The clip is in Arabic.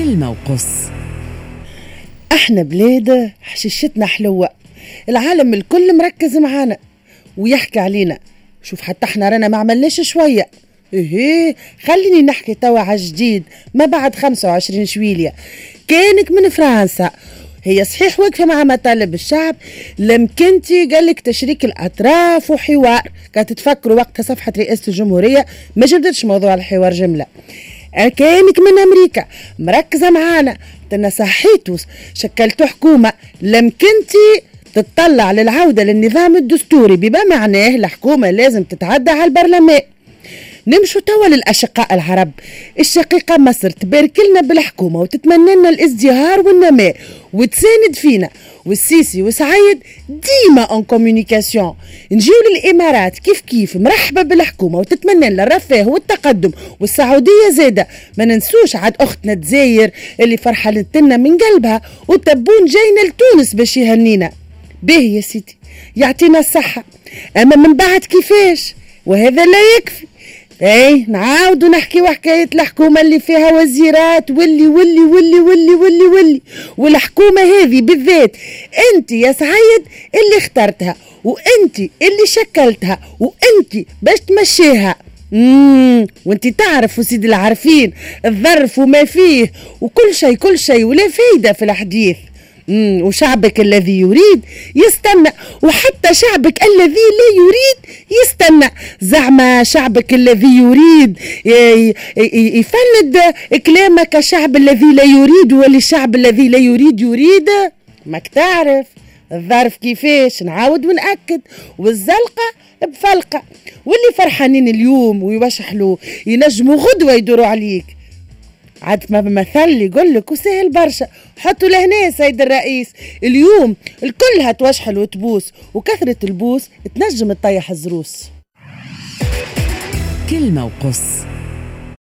كلمة وقص إحنا بلاد حشيشتنا حلوة. العالم الكل مركز معانا. ويحكي علينا. شوف حتى إحنا رانا ما عملناش شوية. إيه خليني نحكي توا على جديد ما بعد 25 شويلية. كانك من فرنسا. هي صحيح واقفة مع مطالب الشعب. لم كنتي؟ قالك تشريك الأطراف وحوار. كانت تفكروا وقتها صفحة رئاسة الجمهورية. ما جبدتش موضوع الحوار جملة. كانك من أمريكا. مركزة معانا. تنا صحيتوا شكلتوا حكومة. لم كنتي تطلع للعودة للنظام الدستوري. بما معناه الحكومة لازم تتعدى على البرلمان. نمشوا توا للأشقاء العرب. الشقيقة مصر تبارك لنا بالحكومة وتتمنى لنا الازدهار والنماء وتساند فينا. والسيسي وسعيد ديما اون كوميونيكاسيون نجيو للإمارات كيف كيف مرحبا بالحكومة وتتمنى لنا الرفاه والتقدم والسعودية زاده ما ننسوش عاد أختنا تزاير اللي فرحة لنا من قلبها وتبون جاينا لتونس باش يهنينا. باهي يا سيدي يعطينا الصحة. أما من بعد كيفاش؟ وهذا لا يكفي. اي نعاودوا نحكيو حكاية الحكومة اللي فيها وزيرات واللي واللي واللي واللي واللي واللي. والحكومة هذه بالذات أنت يا سعيد اللي اخترتها وأنت اللي شكلتها وأنت باش تمشيها. امم وأنت تعرف وسيد العارفين الظرف وما فيه وكل شيء كل شيء ولا فايدة في الحديث. مم. وشعبك الذي يريد يستنى وحتى شعبك الذي لا يريد يستنى زعما شعبك الذي يريد يفند كلامك الشعب الذي لا يريد والشعب الذي لا يريد يريد. ماك تعرف الظرف كيفاش؟ نعاود ونأكد. والزلقة بفلقة. واللي فرحانين اليوم ويوشحلوا ينجموا غدوة يدوروا عليك. عاد ما بمثل يقول لك وسهل برشا. حطوا لهنا سيد الرئيس. اليوم الكل هتوشحل وتبوس وكثرة البوس تنجم تطيح الزروس. كلمة وقص.